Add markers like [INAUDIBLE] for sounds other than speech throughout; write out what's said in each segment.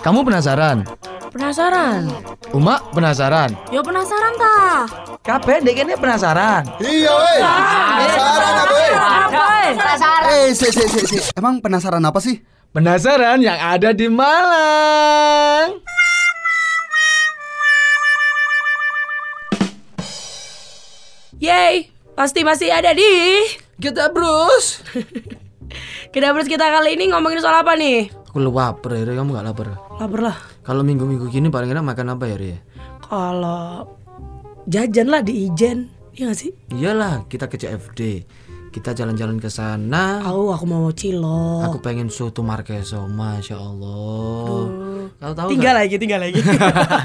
Kamu penasaran? Penasaran? Uma penasaran? Yo penasaran ta? Kabeh dek ini penasaran. Iya weh. Penasaran apa weh? Penasaran. Eh, si, si, si, si. Emang penasaran apa sih? Penasaran yang ada di Malang. Yeay, pasti masih ada di Kita Bruce. [LAUGHS] Kedabers kita kali ini ngomongin soal apa nih? Aku lapar ya, kamu gak lapar? Lapar lah. Kalau minggu-minggu gini paling enak makan apa ya, Ri? Kalau jajan lah di Ijen, iya gak sih? Iyalah, kita ke CFD. Kita jalan-jalan ke sana. Tahu aku mau cilok. Aku pengen soto Markeso, masya Allah. Kau tahu tinggal lagi, tinggal lagi.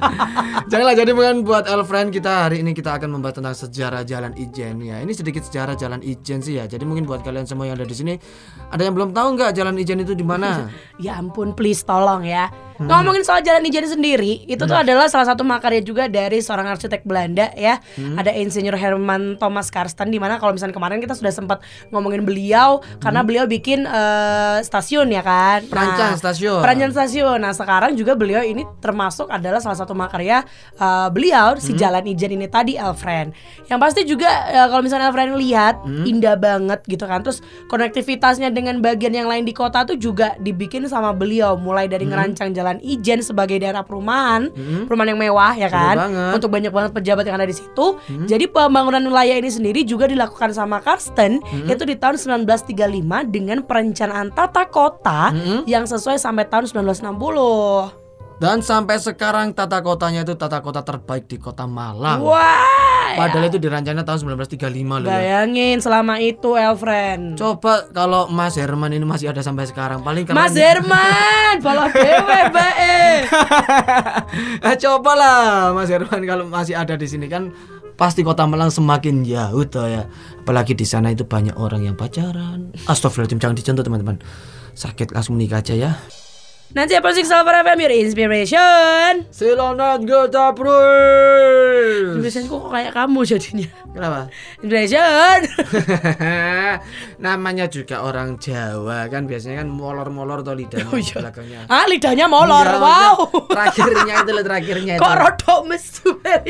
[LAUGHS] Janganlah jadi bukan buat Elfriend kita hari ini kita akan membahas tentang sejarah Jalan Ijen ya. Ini sedikit sejarah Jalan Ijen sih ya. Jadi mungkin buat kalian semua yang ada di sini ada yang belum tahu nggak Jalan Ijen itu di mana? [LAUGHS] ya ampun, please tolong ya. Ngomongin soal Jalan Ijen sendiri, itu tuh adalah salah satu makarya juga dari seorang arsitek Belanda ya. Ada Insinyur Herman Thomas Karsten di mana kalau misalnya kemarin kita sudah sempat ngomongin beliau karena beliau bikin eh, stasiun ya kan. Perancang stasiun. Perancang stasiun. Nah, sekarang juga beliau ini termasuk adalah salah satu makarya eh, beliau si Jalan Ijen ini tadi Elfriend. Yang pasti juga eh, kalau misalnya Elfriend lihat indah banget gitu kan. Terus konektivitasnya dengan bagian yang lain di kota tuh juga dibikin sama beliau mulai dari ngerancang Jalan Ijen sebagai daerah perumahan, perumahan yang mewah ya kan. banget. Untuk banyak banget pejabat yang ada di situ. Jadi pembangunan wilayah ini sendiri juga dilakukan sama Karsten itu di tahun 1935 dengan perencanaan tata kota yang sesuai sampai tahun 1960. Dan sampai sekarang tata kotanya itu tata kota terbaik di kota Malang. Wah. Padahal itu dirancangnya tahun 1935 loh ya. Bayangin selama itu Elfriend. Coba kalau Mas Herman ini masih ada sampai sekarang paling. Mas Herman, bola dewe [LAUGHS] bae. eh, coba lah Mas Herman kalau masih ada di sini kan pasti kota Malang semakin jauh toh ya. Apalagi di sana itu banyak orang yang pacaran. Astagfirullahaladzim jangan dicontoh teman-teman. Sakit langsung menikah aja ya. Nanti apa sih Silver FM your inspiration? Silakan kita bro. Biasanya kok kayak kamu jadinya. Kenapa? Inspiration. [LAUGHS] Namanya juga orang Jawa kan biasanya kan molor-molor atau lidahnya Oh iya. belakangnya. ah lidahnya molor. Iya, wow. Terakhirnya itu loh terakhirnya itu. Kok rodok mesu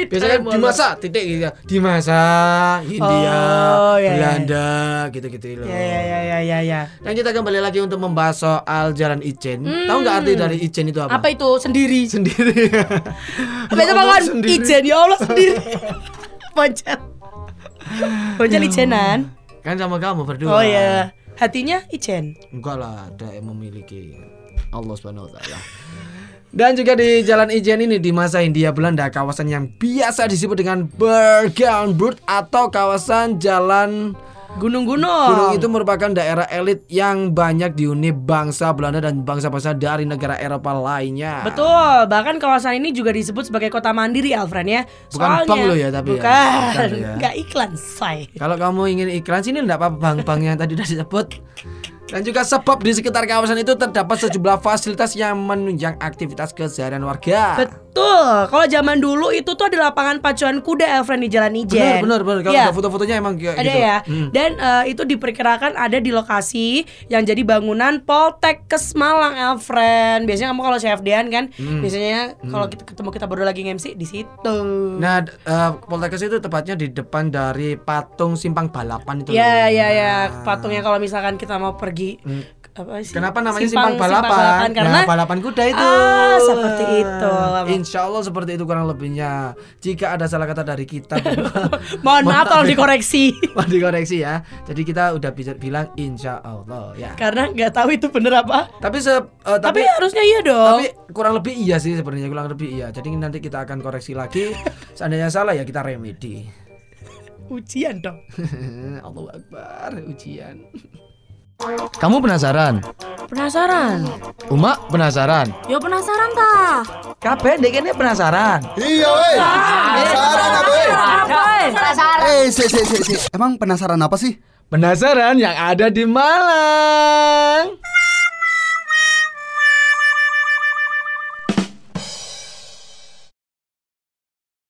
Biasanya kan molor? dimasak titik gitu ya. Dimasak India, Oh, iya, iya. Belanda gitu-gitu loh. Ya ya ya ya ya ya. Dan kita kembali lagi untuk membahas soal Jalan Ijen. Tahu nggak arti dari Ijen itu apa? Hmm. Apa itu sendiri? Sendiri. [LAUGHS] Apa itu makan sendiri. ijen ya Allah sendiri. [LAUGHS] Poncal. Poncal ijenan. Kan sama kamu berdua. Oh ya. Hatinya ijen. Enggak lah, ada yang memiliki Allah Subhanahu wa taala. Dan juga di Jalan Ijen ini di masa Hindia Belanda kawasan yang biasa disebut dengan Bergenbrut atau kawasan Jalan Gunung-gunung. Gunung itu merupakan daerah elit yang banyak dihuni bangsa Belanda dan bangsa-bangsa dari negara Eropa lainnya. Betul, bahkan kawasan ini juga disebut sebagai kota mandiri Alfred ya. Bukan bank lo ya, tapi ya. Bukan, ya. nggak iklan say. Kalau kamu ingin iklan sini enggak apa-apa bank-bank yang tadi udah disebut. Dan juga sebab di sekitar kawasan itu terdapat sejumlah fasilitas yang menunjang aktivitas keseharian warga. Betul, kalau zaman dulu itu tuh ada lapangan pacuan kuda Alfred di Jalan Ijen. Benar, benar, benar. Kalau Iya. ada foto-fotonya emang kayak Ada gitu. ya, Hmm. dan eh, itu diperkirakan ada di lokasi yang jadi bangunan Poltekkes Malang, Alfred. Biasanya kamu kalau CFD-an kan, Hmm. biasanya kalau kita ketemu kita berdua lagi MC di situ. Nah, d- eh, Poltekkes itu tepatnya di depan dari patung simpang balapan itu. Ya, loh. ya, ya. Nah. Patungnya kalau misalkan kita mau pergi Hmm. apa sih? Kenapa namanya simpang, balapan? balapan, Karena Nah, balapan kuda itu. Ah, seperti itu. Insya Allah seperti itu kurang lebihnya. Jika ada salah kata dari kita, [LAUGHS] mohon maaf tolong dikoreksi. [LAUGHS] Mohon dikoreksi ya. Jadi kita udah bisa bilang insya Allah ya. Karena nggak tahu itu bener apa. Tapi se, eh, Tapi, tapi, harusnya iya dong. tapi kurang lebih iya sih sebenarnya kurang lebih iya. Jadi nanti kita akan koreksi lagi. [LAUGHS] Seandainya salah ya kita remedi. Ujian dong. Allahu Akbar ujian. Kamu penasaran? Penasaran? Uma penasaran? Yo penasaran ta? Kabeh dek ini penasaran. Iya weh. Penasaran apa weh? Penasaran. Eh, si, si, si, si. Emang penasaran apa sih? Penasaran yang ada di Malang.